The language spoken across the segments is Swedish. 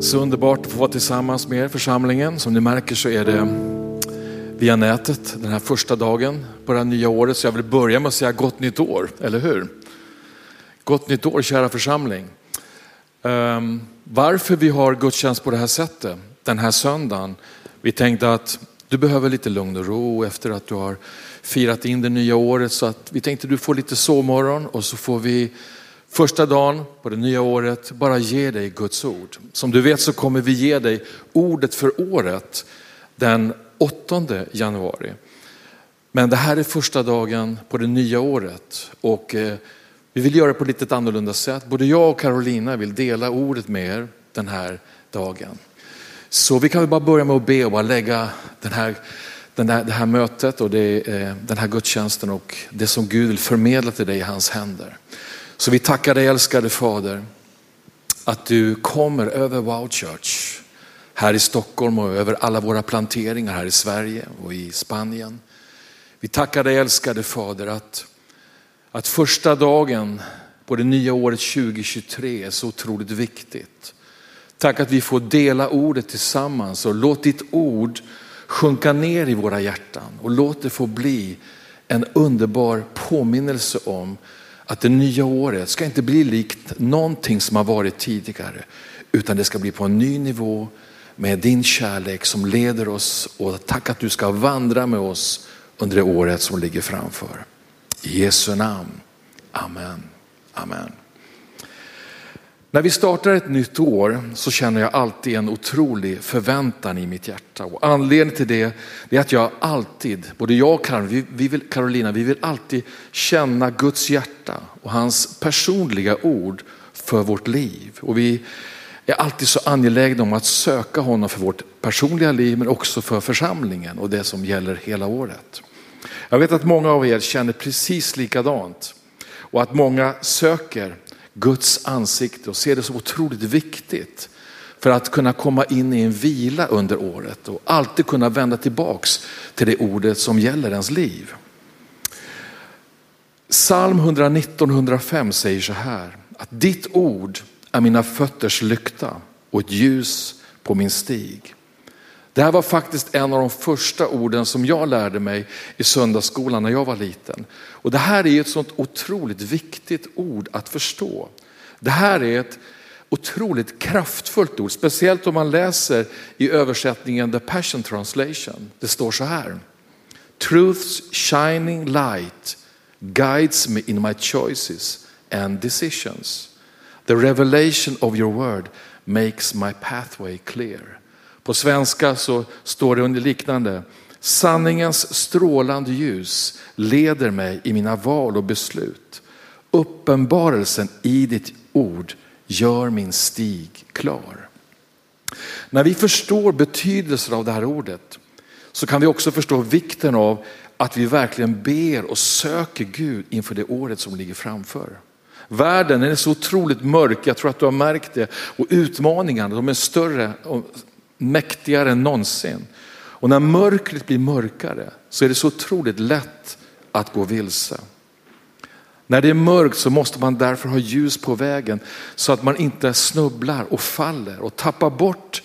Så underbart att få vara tillsammans med er församlingen. Som ni märker så är det via nätet den här första dagen på det här nya året. Så jag vill börja med att säga gott nytt år, eller hur? Gott nytt år kära församling. Ehm, varför vi har gudstjänst på det här sättet den här söndagen. Vi tänkte att du behöver lite lugn och ro efter att du har firat in det nya året. Så att vi tänkte att du får lite sovmorgon och så får vi första dagen på det nya året bara ge dig Guds ord. Som du vet så kommer vi ge dig ordet för året den 8 januari. Men det här är första dagen på det nya året och eh, vi vill göra det på ett lite annorlunda sätt. Både jag och Carolina vill dela ordet med er den här dagen. Så vi kan väl bara börja med att be och bara lägga den här, den här, det här mötet och det, eh, den här gudstjänsten och det som Gud vill förmedla till dig i hans händer. Så vi tackar dig älskade Fader att du kommer över Wow Church här i Stockholm och över alla våra planteringar här i Sverige och i Spanien. Vi tackar dig älskade Fader att, att första dagen på det nya året 2023 är så otroligt viktigt. Tack att vi får dela ordet tillsammans och låt ditt ord sjunka ner i våra hjärtan och låt det få bli en underbar påminnelse om att det nya året ska inte bli likt någonting som har varit tidigare utan det ska bli på en ny nivå med din kärlek som leder oss och tack att du ska vandra med oss under det året som ligger framför. I Jesu namn. Amen. Amen. När vi startar ett nytt år så känner jag alltid en otrolig förväntan i mitt hjärta. Och anledningen till det är att jag alltid, både jag och Karolina, vi, vi, vill, Carolina, vi vill alltid känna Guds hjärta och hans personliga ord för vårt liv. Och vi är alltid så angelägna om att söka honom för vårt personliga liv men också för församlingen och det som gäller hela året. Jag vet att många av er känner precis likadant och att många söker Guds ansikte och ser det som otroligt viktigt för att kunna komma in i en vila under året och alltid kunna vända tillbaks till det ordet som gäller ens liv. Psalm 119-105 säger så här, att ditt ord är mina fötters lykta och ett ljus på min stig. Det här var faktiskt en av de första orden som jag lärde mig i söndagsskolan när jag var liten. Och det här är ett sånt otroligt viktigt ord att förstå. Det här är ett otroligt kraftfullt ord, speciellt om man läser i översättningen The Passion Translation. Det står så här. Truth's shining light guides me in my choices and decisions. The revelation of your word makes my pathway clear. På svenska så står det under liknande. Sanningens strålande ljus leder mig i mina val och beslut. Uppenbarelsen i ditt ord gör min stig klar. När vi förstår betydelsen av det här ordet så kan vi också förstå vikten av att vi verkligen ber och söker Gud inför det året som ligger framför. Världen är så otroligt mörk, jag tror att du har märkt det. Och utmaningarna de är större mäktigare än någonsin. Och när mörkret blir mörkare så är det så otroligt lätt att gå vilse. När det är mörkt så måste man därför ha ljus på vägen så att man inte snubblar och faller och tappar bort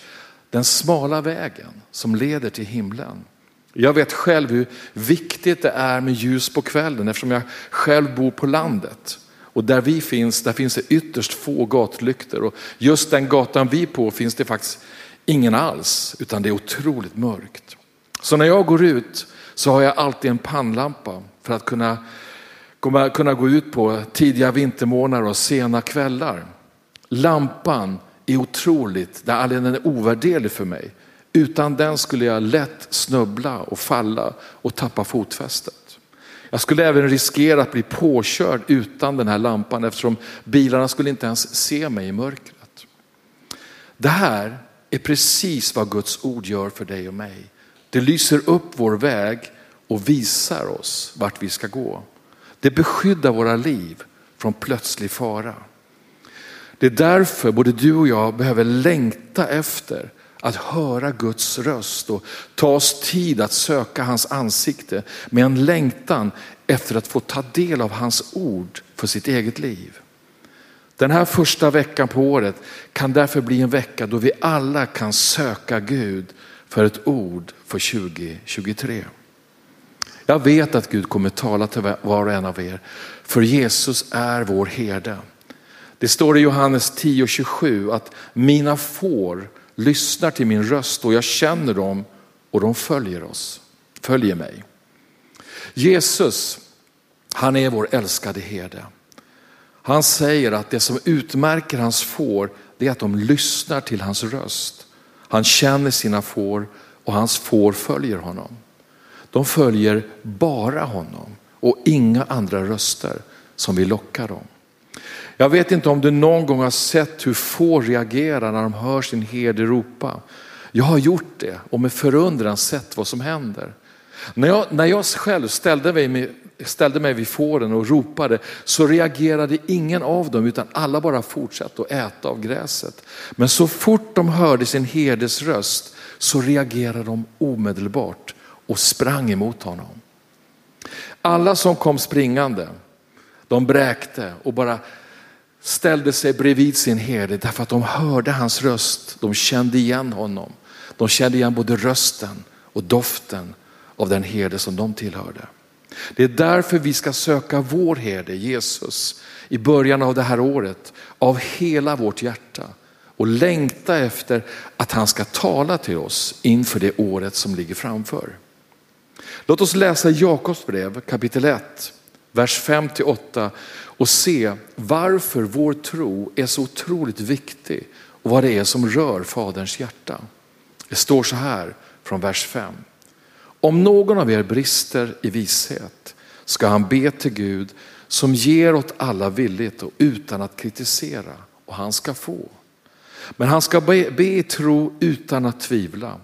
den smala vägen som leder till himlen. Jag vet själv hur viktigt det är med ljus på kvällen eftersom jag själv bor på landet. Och där vi finns, där finns det ytterst få gatlyktor. Och just den gatan vi är på finns det faktiskt ingen alls, utan det är otroligt mörkt. Så när jag går ut så har jag alltid en pannlampa för att kunna, kunna gå ut på tidiga vintermånader och sena kvällar. Lampan är otroligt, den är ovärderlig för mig. Utan den skulle jag lätt snubbla och falla och tappa fotfästet. Jag skulle även riskera att bli påkörd utan den här lampan eftersom bilarna skulle inte ens se mig i mörkret. Det här är precis vad Guds ord gör för dig och mig. Det lyser upp vår väg och visar oss vart vi ska gå. Det beskyddar våra liv från plötslig fara. Det är därför både du och jag behöver längta efter att höra Guds röst och ta oss tid att söka hans ansikte med en längtan efter att få ta del av hans ord för sitt eget liv. Den här första veckan på året kan därför bli en vecka då vi alla kan söka Gud för ett ord för 2023. Jag vet att Gud kommer tala till var och en av er, för Jesus är vår herde. Det står i Johannes 10.27 att mina får lyssnar till min röst och jag känner dem och de följer oss, följer mig. Jesus, han är vår älskade herde. Han säger att det som utmärker hans får, det är att de lyssnar till hans röst. Han känner sina får och hans får följer honom. De följer bara honom och inga andra röster som vill locka dem. Jag vet inte om du någon gång har sett hur får reagerar när de hör sin herde ropa. Jag har gjort det och med förundran sett vad som händer. När jag, när jag själv ställde mig, ställde mig vid fåren och ropade så reagerade ingen av dem utan alla bara fortsatte att äta av gräset. Men så fort de hörde sin herdes röst så reagerade de omedelbart och sprang emot honom. Alla som kom springande, de bräkte och bara ställde sig bredvid sin herde därför att de hörde hans röst. De kände igen honom. De kände igen både rösten och doften av den herde som de tillhörde. Det är därför vi ska söka vår herde Jesus i början av det här året av hela vårt hjärta och längta efter att han ska tala till oss inför det året som ligger framför. Låt oss läsa Jakobs brev kapitel 1, vers 5-8 och se varför vår tro är så otroligt viktig och vad det är som rör Faderns hjärta. Det står så här från vers 5. Om någon av er brister i vishet ska han be till Gud som ger åt alla villigt och utan att kritisera och han ska få. Men han ska be, be i tro utan att tvivla.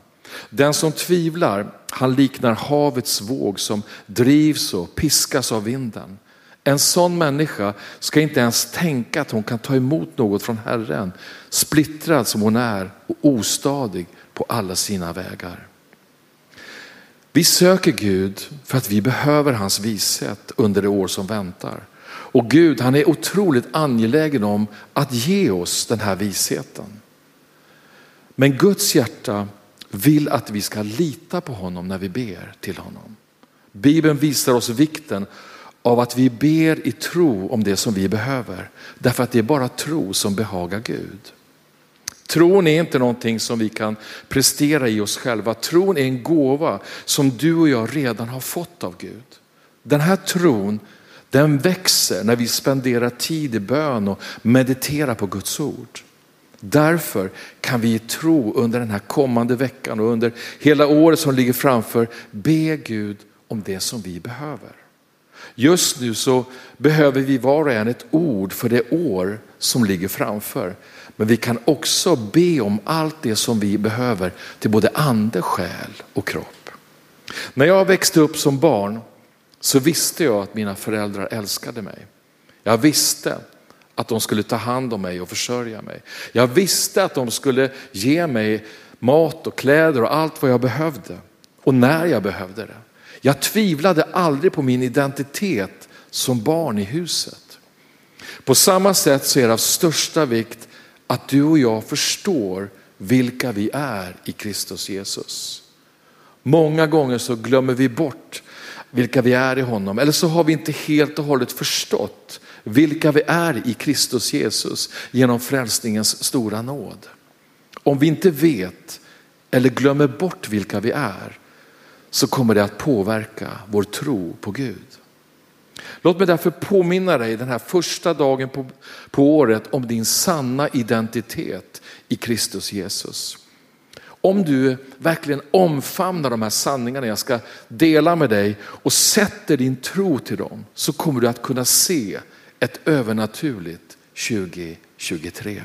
Den som tvivlar, han liknar havets våg som drivs och piskas av vinden. En sån människa ska inte ens tänka att hon kan ta emot något från Herren, splittrad som hon är och ostadig på alla sina vägar. Vi söker Gud för att vi behöver hans vishet under det år som väntar. Och Gud han är otroligt angelägen om att ge oss den här visheten. Men Guds hjärta vill att vi ska lita på honom när vi ber till honom. Bibeln visar oss vikten av att vi ber i tro om det som vi behöver. Därför att det är bara tro som behagar Gud. Tron är inte någonting som vi kan prestera i oss själva. Tron är en gåva som du och jag redan har fått av Gud. Den här tron den växer när vi spenderar tid i bön och mediterar på Guds ord. Därför kan vi i tro under den här kommande veckan och under hela året som ligger framför be Gud om det som vi behöver. Just nu så behöver vi var och en ett ord för det år som ligger framför. Men vi kan också be om allt det som vi behöver till både ande, själ och kropp. När jag växte upp som barn så visste jag att mina föräldrar älskade mig. Jag visste att de skulle ta hand om mig och försörja mig. Jag visste att de skulle ge mig mat och kläder och allt vad jag behövde och när jag behövde det. Jag tvivlade aldrig på min identitet som barn i huset. På samma sätt så är det av största vikt att du och jag förstår vilka vi är i Kristus Jesus. Många gånger så glömmer vi bort vilka vi är i honom eller så har vi inte helt och hållet förstått vilka vi är i Kristus Jesus genom frälsningens stora nåd. Om vi inte vet eller glömmer bort vilka vi är så kommer det att påverka vår tro på Gud. Låt mig därför påminna dig den här första dagen på, på året om din sanna identitet i Kristus Jesus. Om du verkligen omfamnar de här sanningarna jag ska dela med dig och sätter din tro till dem så kommer du att kunna se ett övernaturligt 2023.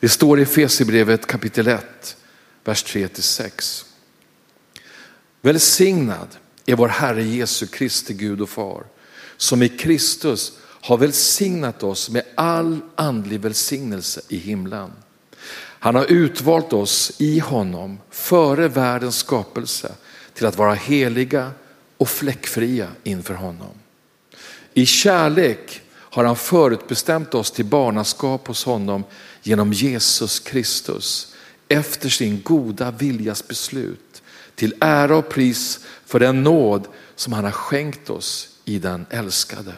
Det står i Efesierbrevet kapitel 1, vers 3-6. Välsignad är vår Herre Jesu Kristi Gud och Far som i Kristus har välsignat oss med all andlig välsignelse i himlen. Han har utvalt oss i honom före världens skapelse till att vara heliga och fläckfria inför honom. I kärlek har han förutbestämt oss till barnaskap hos honom genom Jesus Kristus efter sin goda viljas beslut till ära och pris för den nåd som han har skänkt oss i den älskade.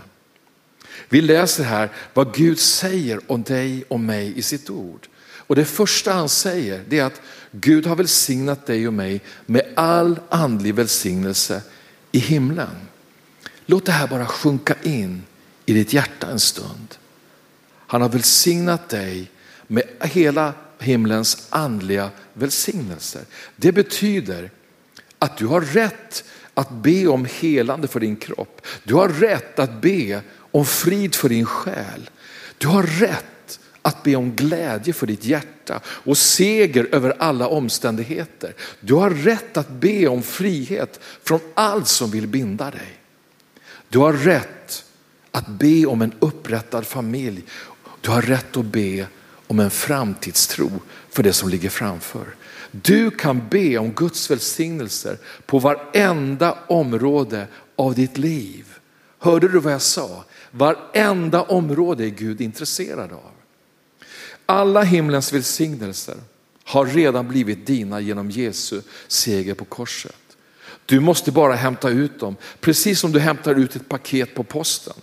Vi läser här vad Gud säger om dig och mig i sitt ord. Och det första han säger det är att Gud har välsignat dig och mig med all andlig välsignelse i himlen. Låt det här bara sjunka in i ditt hjärta en stund. Han har välsignat dig med hela himlens andliga välsignelser. Det betyder att du har rätt att be om helande för din kropp. Du har rätt att be om frid för din själ. Du har rätt att be om glädje för ditt hjärta och seger över alla omständigheter. Du har rätt att be om frihet från allt som vill binda dig. Du har rätt att be om en upprättad familj. Du har rätt att be om en framtidstro för det som ligger framför. Du kan be om Guds välsignelser på varenda område av ditt liv. Hörde du vad jag sa? Varenda område är Gud intresserad av. Alla himlens välsignelser har redan blivit dina genom Jesu seger på korset. Du måste bara hämta ut dem, precis som du hämtar ut ett paket på posten.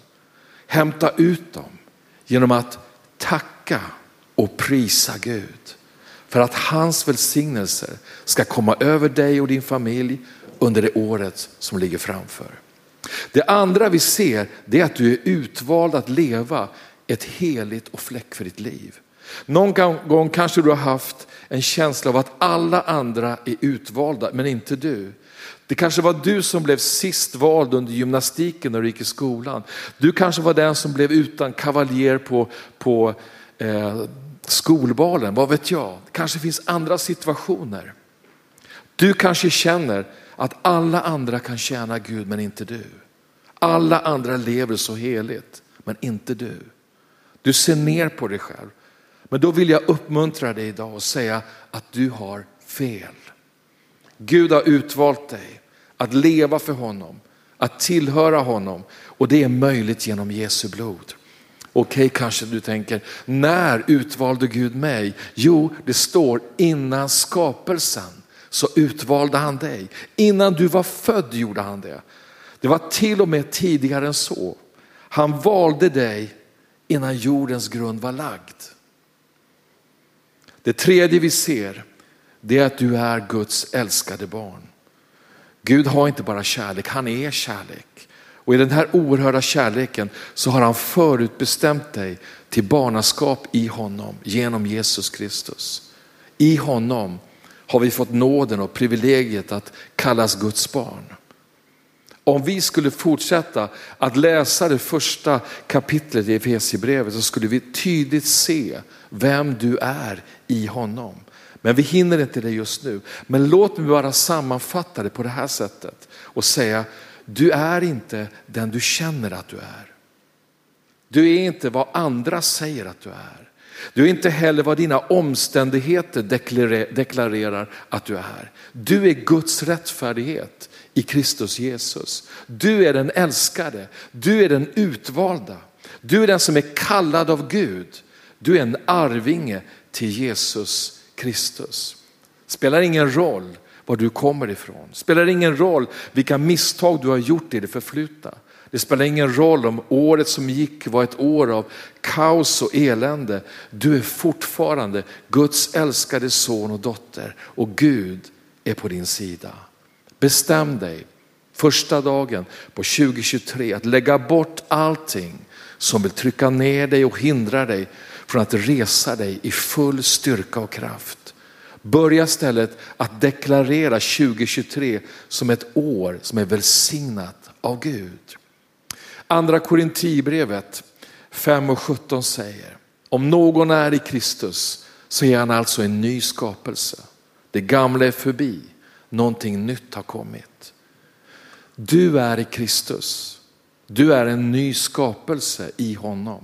Hämta ut dem genom att tacka och prisa Gud. För att hans välsignelser ska komma över dig och din familj under det året som ligger framför. Det andra vi ser det är att du är utvald att leva ett heligt och fläckfritt liv. Någon gång kanske du har haft en känsla av att alla andra är utvalda men inte du. Det kanske var du som blev sist vald under gymnastiken när du gick i skolan. Du kanske var den som blev utan kavaljer på, på eh, skolbalen, vad vet jag. Det kanske finns andra situationer. Du kanske känner att alla andra kan tjäna Gud men inte du. Alla andra lever så heligt men inte du. Du ser ner på dig själv. Men då vill jag uppmuntra dig idag och säga att du har fel. Gud har utvalt dig att leva för honom, att tillhöra honom och det är möjligt genom Jesu blod. Okej, okay, kanske du tänker, när utvalde Gud mig? Jo, det står innan skapelsen så utvalde han dig. Innan du var född gjorde han det. Det var till och med tidigare än så. Han valde dig innan jordens grund var lagd. Det tredje vi ser, det är att du är Guds älskade barn. Gud har inte bara kärlek, han är kärlek. Och i den här oerhörda kärleken så har han förutbestämt dig till barnaskap i honom genom Jesus Kristus. I honom har vi fått nåden och privilegiet att kallas Guds barn. Om vi skulle fortsätta att läsa det första kapitlet i Efesierbrevet så skulle vi tydligt se vem du är i honom. Men vi hinner inte det just nu. Men låt mig bara sammanfatta det på det här sättet och säga, du är inte den du känner att du är. Du är inte vad andra säger att du är. Du är inte heller vad dina omständigheter deklarerar att du är. Du är Guds rättfärdighet i Kristus Jesus. Du är den älskade, du är den utvalda. Du är den som är kallad av Gud. Du är en arvinge till Jesus Kristus. Spelar ingen roll var du kommer ifrån. Spelar ingen roll vilka misstag du har gjort i det förflutna. Det spelar ingen roll om året som gick var ett år av kaos och elände. Du är fortfarande Guds älskade son och dotter och Gud är på din sida. Bestäm dig första dagen på 2023 att lägga bort allting som vill trycka ner dig och hindra dig från att resa dig i full styrka och kraft. Börja istället att deklarera 2023 som ett år som är välsignat av Gud. Andra Korintierbrevet 5 och 17 säger, om någon är i Kristus så är han alltså en ny skapelse. Det gamla är förbi, någonting nytt har kommit. Du är i Kristus, du är en ny skapelse i honom.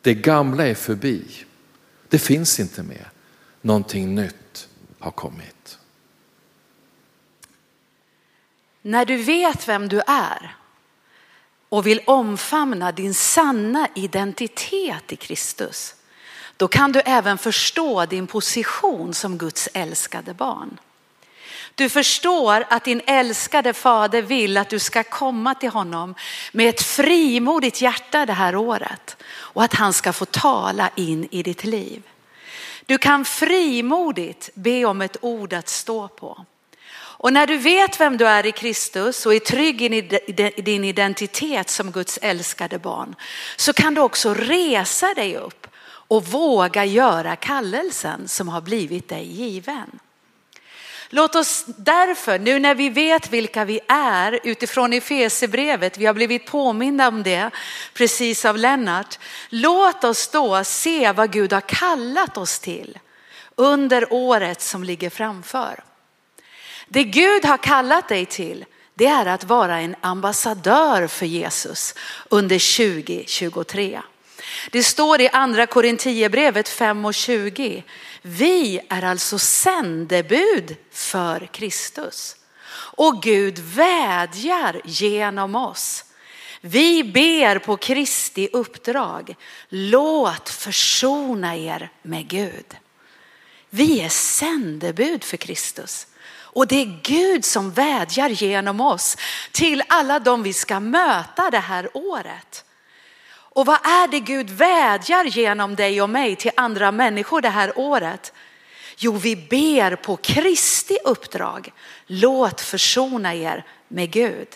Det gamla är förbi, det finns inte mer, någonting nytt har kommit. När du vet vem du är och vill omfamna din sanna identitet i Kristus, då kan du även förstå din position som Guds älskade barn. Du förstår att din älskade fader vill att du ska komma till honom med ett frimodigt hjärta det här året och att han ska få tala in i ditt liv. Du kan frimodigt be om ett ord att stå på. Och när du vet vem du är i Kristus och är trygg i din identitet som Guds älskade barn så kan du också resa dig upp och våga göra kallelsen som har blivit dig given. Låt oss därför, nu när vi vet vilka vi är utifrån Efesierbrevet, vi har blivit påminda om det precis av Lennart. Låt oss då se vad Gud har kallat oss till under året som ligger framför. Det Gud har kallat dig till, det är att vara en ambassadör för Jesus under 2023. Det står i andra Korintierbrevet 5 och 20. Vi är alltså sändebud för Kristus och Gud vädjar genom oss. Vi ber på Kristi uppdrag. Låt försona er med Gud. Vi är sändebud för Kristus. Och det är Gud som vädjar genom oss till alla de vi ska möta det här året. Och vad är det Gud vädjar genom dig och mig till andra människor det här året? Jo, vi ber på Kristi uppdrag. Låt försona er med Gud.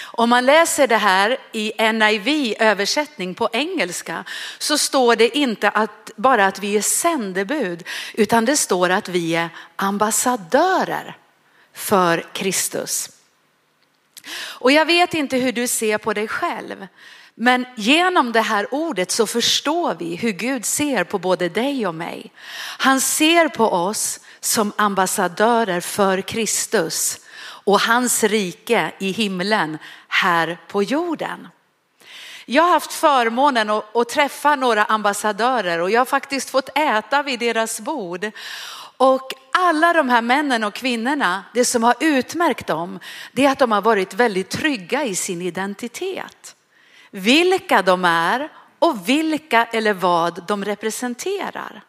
Om man läser det här i NIV översättning på engelska så står det inte att, bara att vi är sändebud utan det står att vi är ambassadörer för Kristus. Och jag vet inte hur du ser på dig själv. Men genom det här ordet så förstår vi hur Gud ser på både dig och mig. Han ser på oss som ambassadörer för Kristus och hans rike i himlen här på jorden. Jag har haft förmånen att, att, träffa några ambassadörer och jag har faktiskt fått äta vid deras bord. Och alla de här männen och kvinnorna, det som har utmärkt dem, det är att de har varit väldigt trygga i sin identitet vilka de är och vilka eller vad de representerar.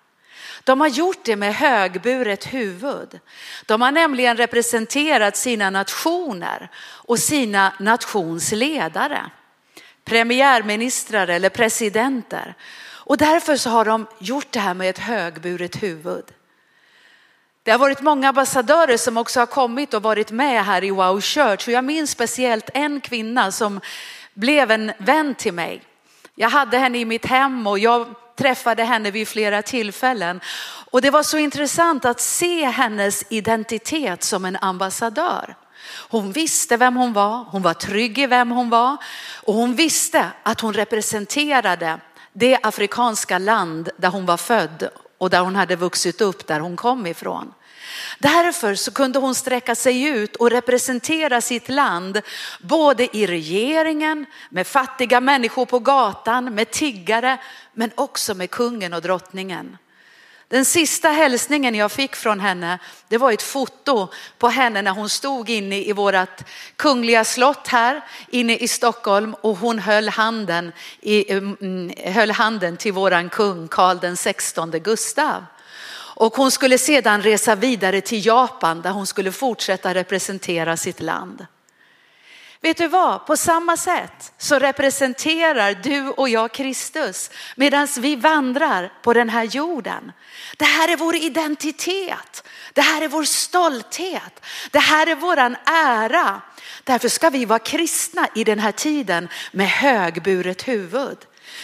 De har gjort det med högburet huvud. De har nämligen representerat sina nationer och sina nationsledare, premiärministrar eller presidenter. Och därför så har de gjort det här med ett högburet huvud. Det har varit många ambassadörer som också har kommit och varit med här i Wow Church. Och jag minns speciellt en kvinna som blev en vän till mig. Jag hade henne i mitt hem och jag träffade henne vid flera tillfällen. Och det var så intressant att se hennes identitet som en ambassadör. Hon visste vem hon var, hon var trygg i vem hon var och hon visste att hon representerade det afrikanska land där hon var född och där hon hade vuxit upp, där hon kom ifrån. Därför så kunde hon sträcka sig ut och representera sitt land, både i regeringen, med fattiga människor på gatan, med tiggare, men också med kungen och drottningen. Den sista hälsningen jag fick från henne, det var ett foto på henne när hon stod inne i vårt kungliga slott här inne i Stockholm och hon höll handen, i, mm, höll handen till våran kung Karl den 16 Gustav. Och hon skulle sedan resa vidare till Japan där hon skulle fortsätta representera sitt land. Vet du vad? På samma sätt så representerar du och jag Kristus medan vi vandrar på den här jorden. Det här är vår identitet. Det här är vår stolthet. Det här är våran ära. Därför ska vi vara kristna i den här tiden med högburet huvud.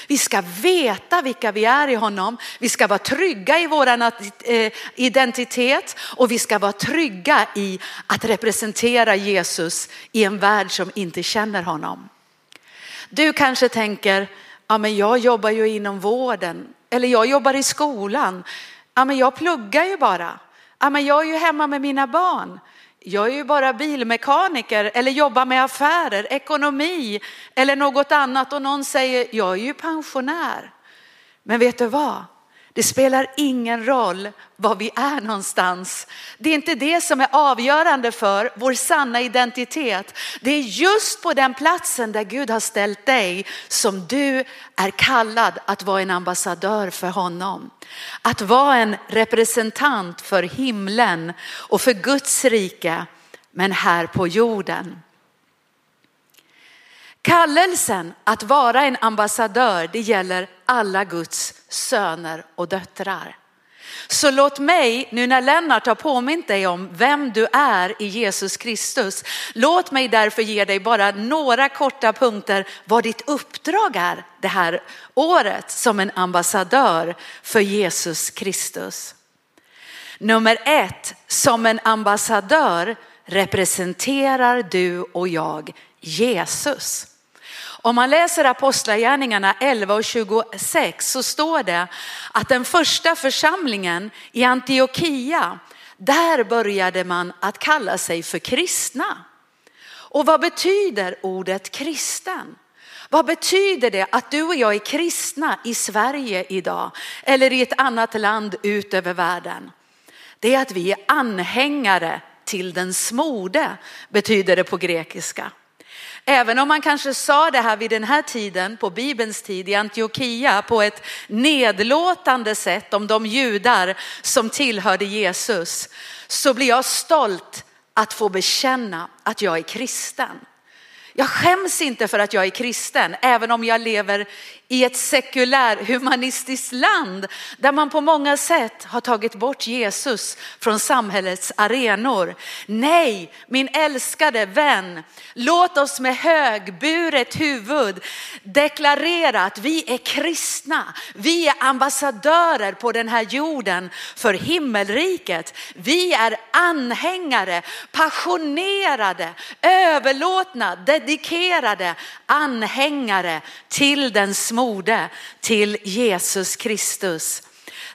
Vi ska veta vilka vi är i honom. Vi ska vara trygga i vår eh, identitet och vi ska vara trygga i att representera Jesus i en värld som inte känner honom. Du kanske tänker, ja men jag jobbar ju inom vården eller jag jobbar i skolan. Ja men jag pluggar ju bara. Ja men jag är ju hemma med mina barn jag är ju bara bilmekaniker eller jobbar med affärer, ekonomi eller något annat och någon säger jag är ju pensionär. Men vet du vad? Det spelar ingen roll var vi är någonstans. Det är inte det som är avgörande för vår sanna identitet. Det är just på den platsen där Gud har ställt dig som du är kallad att vara en ambassadör för honom. Att vara en representant för himlen och för Guds rike, men här på jorden. Kallelsen att vara en ambassadör, det gäller alla Guds söner och döttrar. Så låt mig, nu när Lennart har påmint dig om vem du är i Jesus Kristus, låt mig därför ge dig bara några korta punkter vad ditt uppdrag är det här året som en ambassadör för Jesus Kristus. Nummer ett, som en ambassadör representerar du och jag Jesus. Om man läser Apostlagärningarna 11 och 26 så står det att den första församlingen i Antiochia, där började man att kalla sig för kristna. Och vad betyder ordet kristen? Vad betyder det att du och jag är kristna i Sverige idag eller i ett annat land ut över världen? Det är att vi är anhängare till den smorde, betyder det på grekiska. Även om man kanske sa det här vid den här tiden, på Bibelns tid i Antiochia, på ett nedlåtande sätt om de judar som tillhörde Jesus, så blir jag stolt att få bekänna att jag är kristen. Jag skäms inte för att jag är kristen, även om jag lever i ett sekulär humanistiskt land där man på många sätt har tagit bort Jesus från samhällets arenor. Nej, min älskade vän, låt oss med högburet huvud deklarera att vi är kristna. Vi är ambassadörer på den här jorden för himmelriket. Vi är anhängare, passionerade, överlåtna, dedikerade anhängare till den små mode till Jesus Kristus.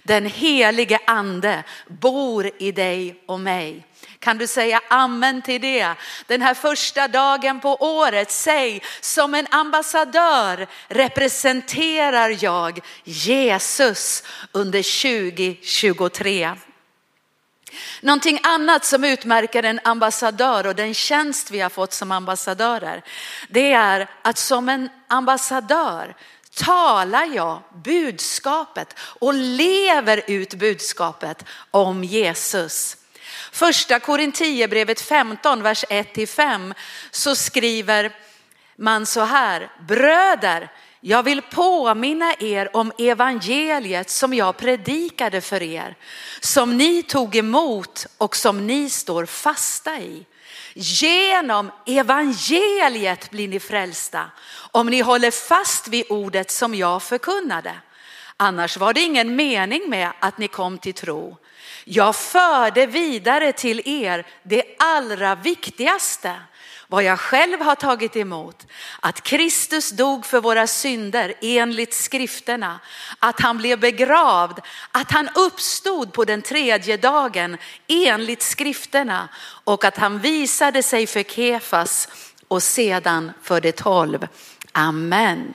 Den helige ande bor i dig och mig. Kan du säga amen till det? Den här första dagen på året, säg som en ambassadör representerar jag Jesus under 2023. Någonting annat som utmärker en ambassadör och den tjänst vi har fått som ambassadörer, det är att som en ambassadör talar jag budskapet och lever ut budskapet om Jesus. Första Korintierbrevet 15, vers 1-5 så skriver man så här, bröder, jag vill påminna er om evangeliet som jag predikade för er, som ni tog emot och som ni står fasta i. Genom evangeliet blir ni frälsta om ni håller fast vid ordet som jag förkunnade. Annars var det ingen mening med att ni kom till tro. Jag förde vidare till er det allra viktigaste vad jag själv har tagit emot. Att Kristus dog för våra synder enligt skrifterna. Att han blev begravd. Att han uppstod på den tredje dagen enligt skrifterna. Och att han visade sig för Kefas och sedan för de tolv. Amen.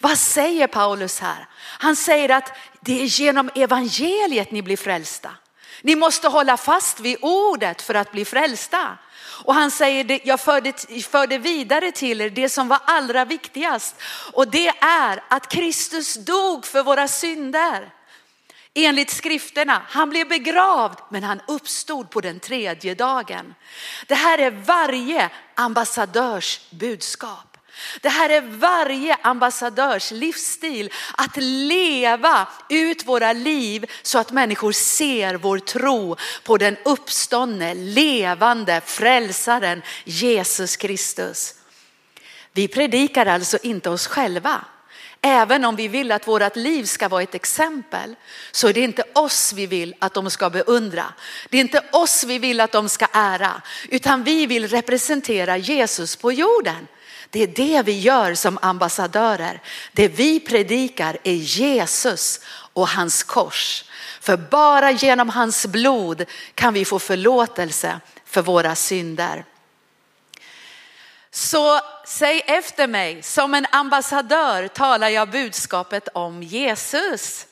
Vad säger Paulus här? Han säger att det är genom evangeliet ni blir frälsta. Ni måste hålla fast vid ordet för att bli frälsta. Och han säger, jag förde, förde vidare till er det som var allra viktigast. Och det är att Kristus dog för våra synder. Enligt skrifterna, han blev begravd men han uppstod på den tredje dagen. Det här är varje ambassadörs budskap. Det här är varje ambassadörs livsstil, att leva ut våra liv så att människor ser vår tro på den uppståndne, levande frälsaren Jesus Kristus. Vi predikar alltså inte oss själva. Även om vi vill att vårt liv ska vara ett exempel så är det inte oss vi vill att de ska beundra. Det är inte oss vi vill att de ska ära, utan vi vill representera Jesus på jorden. Det är det vi gör som ambassadörer. Det vi predikar är Jesus och hans kors. För bara genom hans blod kan vi få förlåtelse för våra synder. Så säg efter mig, som en ambassadör talar jag budskapet om Jesus.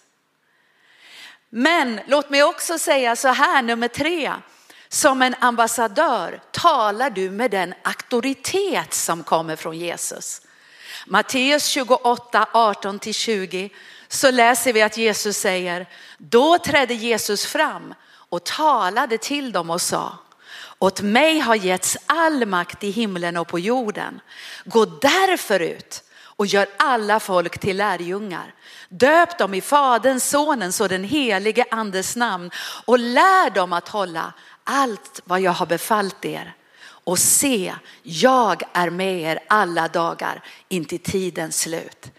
Men låt mig också säga så här, nummer tre. Som en ambassadör talar du med den auktoritet som kommer från Jesus. Matteus 28, 18-20 så läser vi att Jesus säger, då trädde Jesus fram och talade till dem och sa, åt mig har getts all makt i himlen och på jorden. Gå därför ut och gör alla folk till lärjungar. Döp dem i Faderns, Sonens och den helige Andes namn och lär dem att hålla allt vad jag har befallt er. Och se, jag är med er alla dagar in till tidens slut.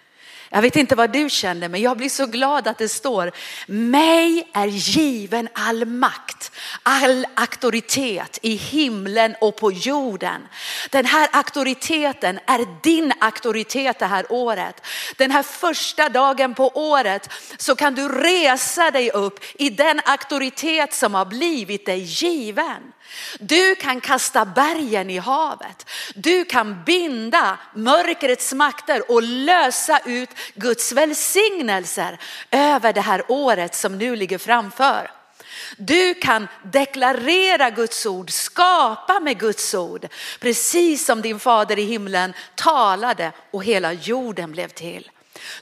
Jag vet inte vad du känner men jag blir så glad att det står mig är given all makt, all auktoritet i himlen och på jorden. Den här auktoriteten är din auktoritet det här året. Den här första dagen på året så kan du resa dig upp i den auktoritet som har blivit dig given. Du kan kasta bergen i havet. Du kan binda mörkrets makter och lösa ut Guds välsignelser över det här året som nu ligger framför. Du kan deklarera Guds ord, skapa med Guds ord, precis som din fader i himlen talade och hela jorden blev till.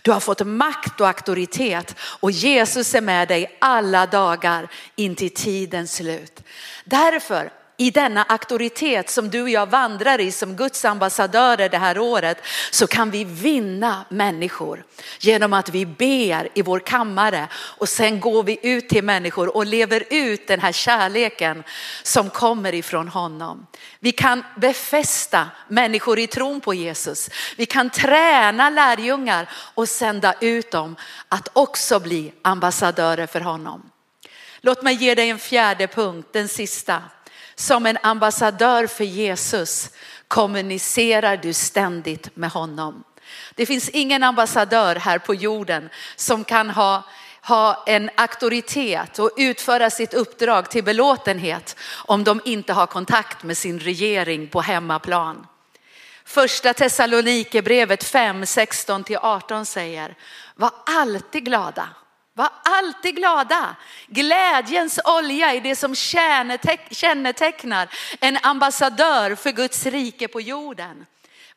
Du har fått makt och auktoritet och Jesus är med dig alla dagar in till tidens slut. Därför i denna auktoritet som du och jag vandrar i som Guds ambassadörer det här året så kan vi vinna människor genom att vi ber i vår kammare och sen går vi ut till människor och lever ut den här kärleken som kommer ifrån honom. Vi kan befästa människor i tron på Jesus. Vi kan träna lärjungar och sända ut dem att också bli ambassadörer för honom. Låt mig ge dig en fjärde punkt, den sista. Som en ambassadör för Jesus kommunicerar du ständigt med honom. Det finns ingen ambassadör här på jorden som kan ha ha en auktoritet och utföra sitt uppdrag till belåtenhet om de inte har kontakt med sin regering på hemmaplan. Första Thessalonikerbrevet 5, 16 18 säger, var alltid glada. Var alltid glada. Glädjens olja är det som kännetecknar en ambassadör för Guds rike på jorden.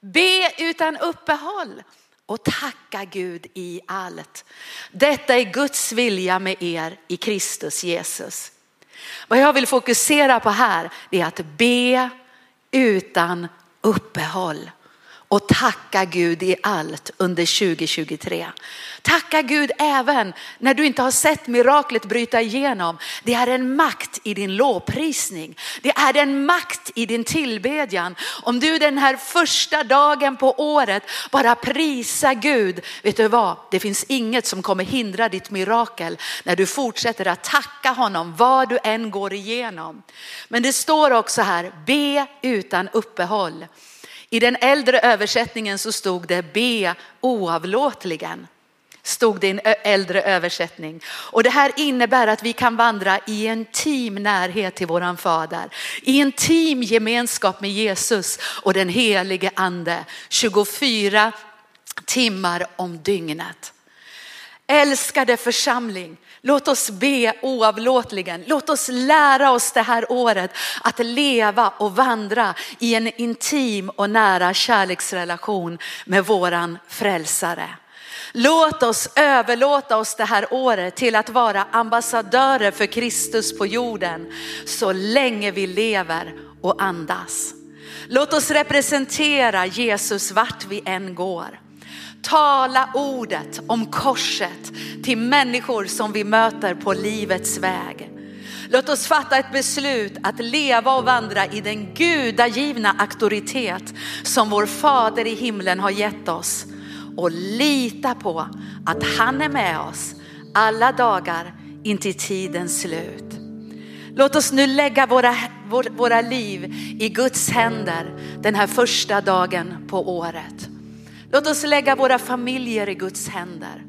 Be utan uppehåll och tacka Gud i allt. Detta är Guds vilja med er i Kristus Jesus. Vad jag vill fokusera på här är att be utan uppehåll och tacka Gud i allt under 2023. Tacka Gud även när du inte har sett miraklet bryta igenom. Det är en makt i din lovprisning. Det är en makt i din tillbedjan. Om du den här första dagen på året bara prisar Gud, vet du vad? Det finns inget som kommer hindra ditt mirakel när du fortsätter att tacka honom vad du än går igenom. Men det står också här, be utan uppehåll. I den äldre översättningen så stod det be oavlåtligen. Stod det i en äldre översättning. Och det här innebär att vi kan vandra i intim närhet till våran fader. I intim gemenskap med Jesus och den helige ande. 24 timmar om dygnet. Älskade församling, låt oss be oavlåtligen. Låt oss lära oss det här året att leva och vandra i en intim och nära kärleksrelation med våran frälsare. Låt oss överlåta oss det här året till att vara ambassadörer för Kristus på jorden så länge vi lever och andas. Låt oss representera Jesus vart vi än går. Tala ordet om korset till människor som vi möter på livets väg. Låt oss fatta ett beslut att leva och vandra i den gudagivna auktoritet som vår fader i himlen har gett oss och lita på att han är med oss alla dagar in till tidens slut. Låt oss nu lägga våra, våra liv i Guds händer den här första dagen på året. Låt oss lägga våra familjer i Guds händer.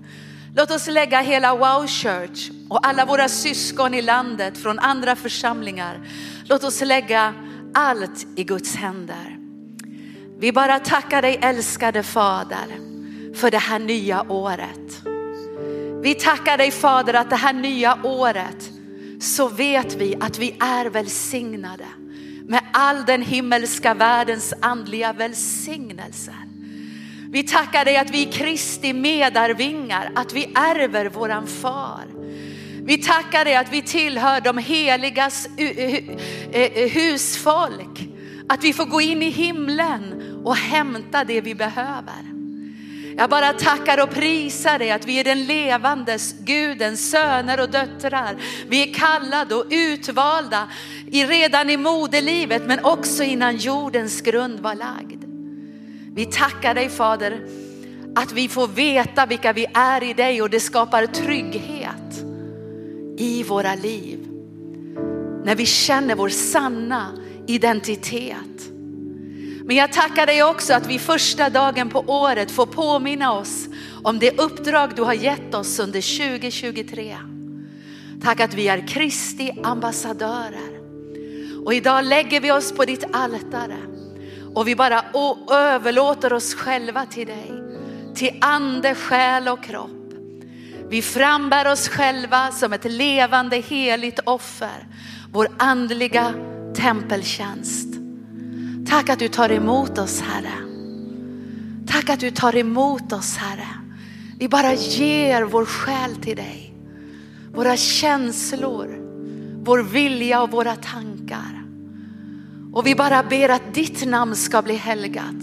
Låt oss lägga hela Wow Church och alla våra syskon i landet från andra församlingar. Låt oss lägga allt i Guds händer. Vi bara tackar dig älskade Fader för det här nya året. Vi tackar dig Fader att det här nya året så vet vi att vi är välsignade med all den himmelska världens andliga välsignelser. Vi tackar dig att vi är Kristi medarvingar, att vi ärver våran far. Vi tackar dig att vi tillhör de heligas eh, eh, husfolk. Att vi får gå in i himlen och hämta det vi behöver. Jag bara tackar och prisar dig att vi är den levandes Gudens söner och döttrar. Vi är kallade och utvalda redan i moderlivet men också innan jordens grund var lagd. Vi tackar dig Fader att vi får veta vilka vi är i dig och det skapar trygghet i våra liv. När vi känner vår sanna identitet. Men jag tackar dig också att vi första dagen på året får påminna oss om det uppdrag du har gett oss under 2023. Tack att vi är Kristi ambassadörer. Och idag lägger vi oss på ditt altare och vi bara överlåter oss själva till dig. Till ande, själ och kropp. Vi frambär oss själva som ett levande heligt offer. Vår andliga tempeltjänst. Tack att du tar emot oss Herre. Tack att du tar emot oss Herre. Vi bara ger vår själ till dig. Våra känslor, vår vilja och våra tankar. Och vi bara ber att ditt namn ska bli helgat.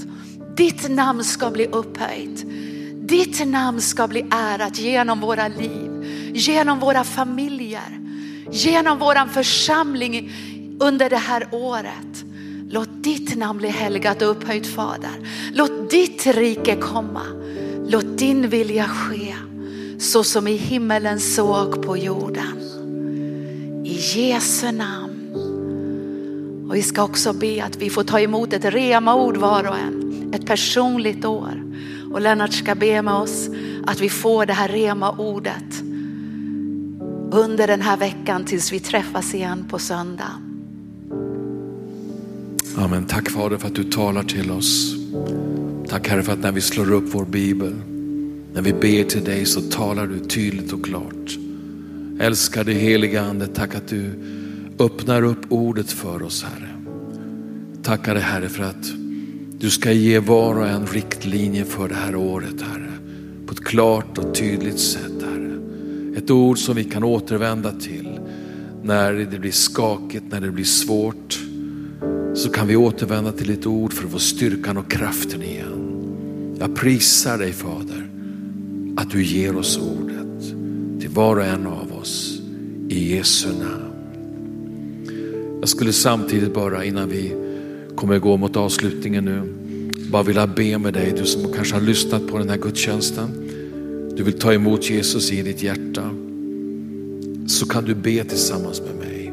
Ditt namn ska bli upphöjt. Ditt namn ska bli ärat genom våra liv, genom våra familjer, genom våran församling under det här året. Låt ditt namn bli helgat och upphöjt Fader. Låt ditt rike komma. Låt din vilja ske så som i himmelen så och på jorden. I Jesu namn. Och vi ska också be att vi får ta emot ett rema-ord var och en. Ett personligt år. Och Lennart ska be med oss att vi får det här rema-ordet under den här veckan tills vi träffas igen på söndag. Amen. Tack Fader för att du talar till oss. Tack Herre för att när vi slår upp vår bibel, när vi ber till dig så talar du tydligt och klart. Älskade heliga Ande, tack att du öppnar upp ordet för oss Herre. Tackar dig Herre för att du ska ge var och en riktlinje för det här året Herre. På ett klart och tydligt sätt Herre. Ett ord som vi kan återvända till när det blir skakigt, när det blir svårt så kan vi återvända till ditt ord för att få styrkan och kraften igen. Jag prisar dig Fader att du ger oss ordet till var och en av oss i Jesu namn. Jag skulle samtidigt bara innan vi kommer gå mot avslutningen nu, bara vilja be med dig, du som kanske har lyssnat på den här gudstjänsten. Du vill ta emot Jesus i ditt hjärta. Så kan du be tillsammans med mig.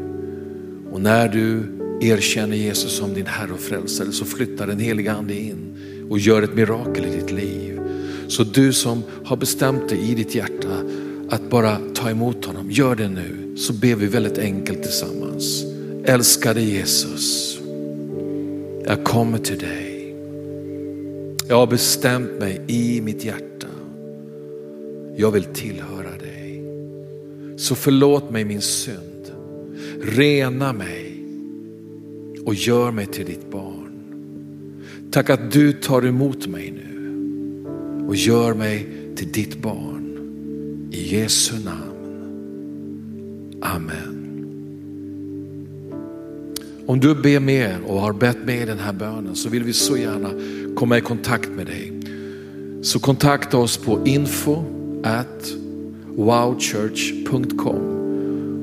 Och när du erkänner Jesus som din Herre och Frälsare så flyttar den heliga Ande in och gör ett mirakel i ditt liv. Så du som har bestämt dig i ditt hjärta att bara ta emot honom, gör det nu. Så ber vi väldigt enkelt tillsammans. Älskade Jesus, jag kommer till dig. Jag har bestämt mig i mitt hjärta. Jag vill tillhöra dig. Så förlåt mig min synd. Rena mig och gör mig till ditt barn. Tack att du tar emot mig nu och gör mig till ditt barn. I Jesu namn. Amen. Om du ber med och har bett med i den här bönen så vill vi så gärna komma i kontakt med dig. Så kontakta oss på info at wowchurch.com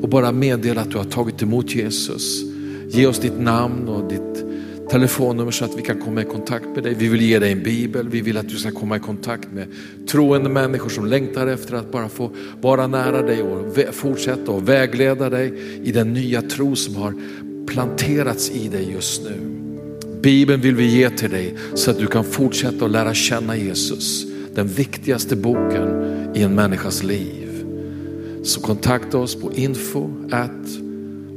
och bara meddela att du har tagit emot Jesus Ge oss ditt namn och ditt telefonnummer så att vi kan komma i kontakt med dig. Vi vill ge dig en bibel, vi vill att du ska komma i kontakt med troende människor som längtar efter att bara få vara nära dig och fortsätta och vägleda dig i den nya tro som har planterats i dig just nu. Bibeln vill vi ge till dig så att du kan fortsätta att lära känna Jesus, den viktigaste boken i en människas liv. Så kontakta oss på info at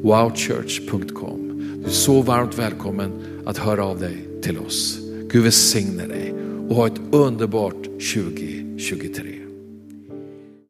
wowchurch.com. Du är så varmt välkommen att höra av dig till oss. Gud välsigne dig och ha ett underbart 2023.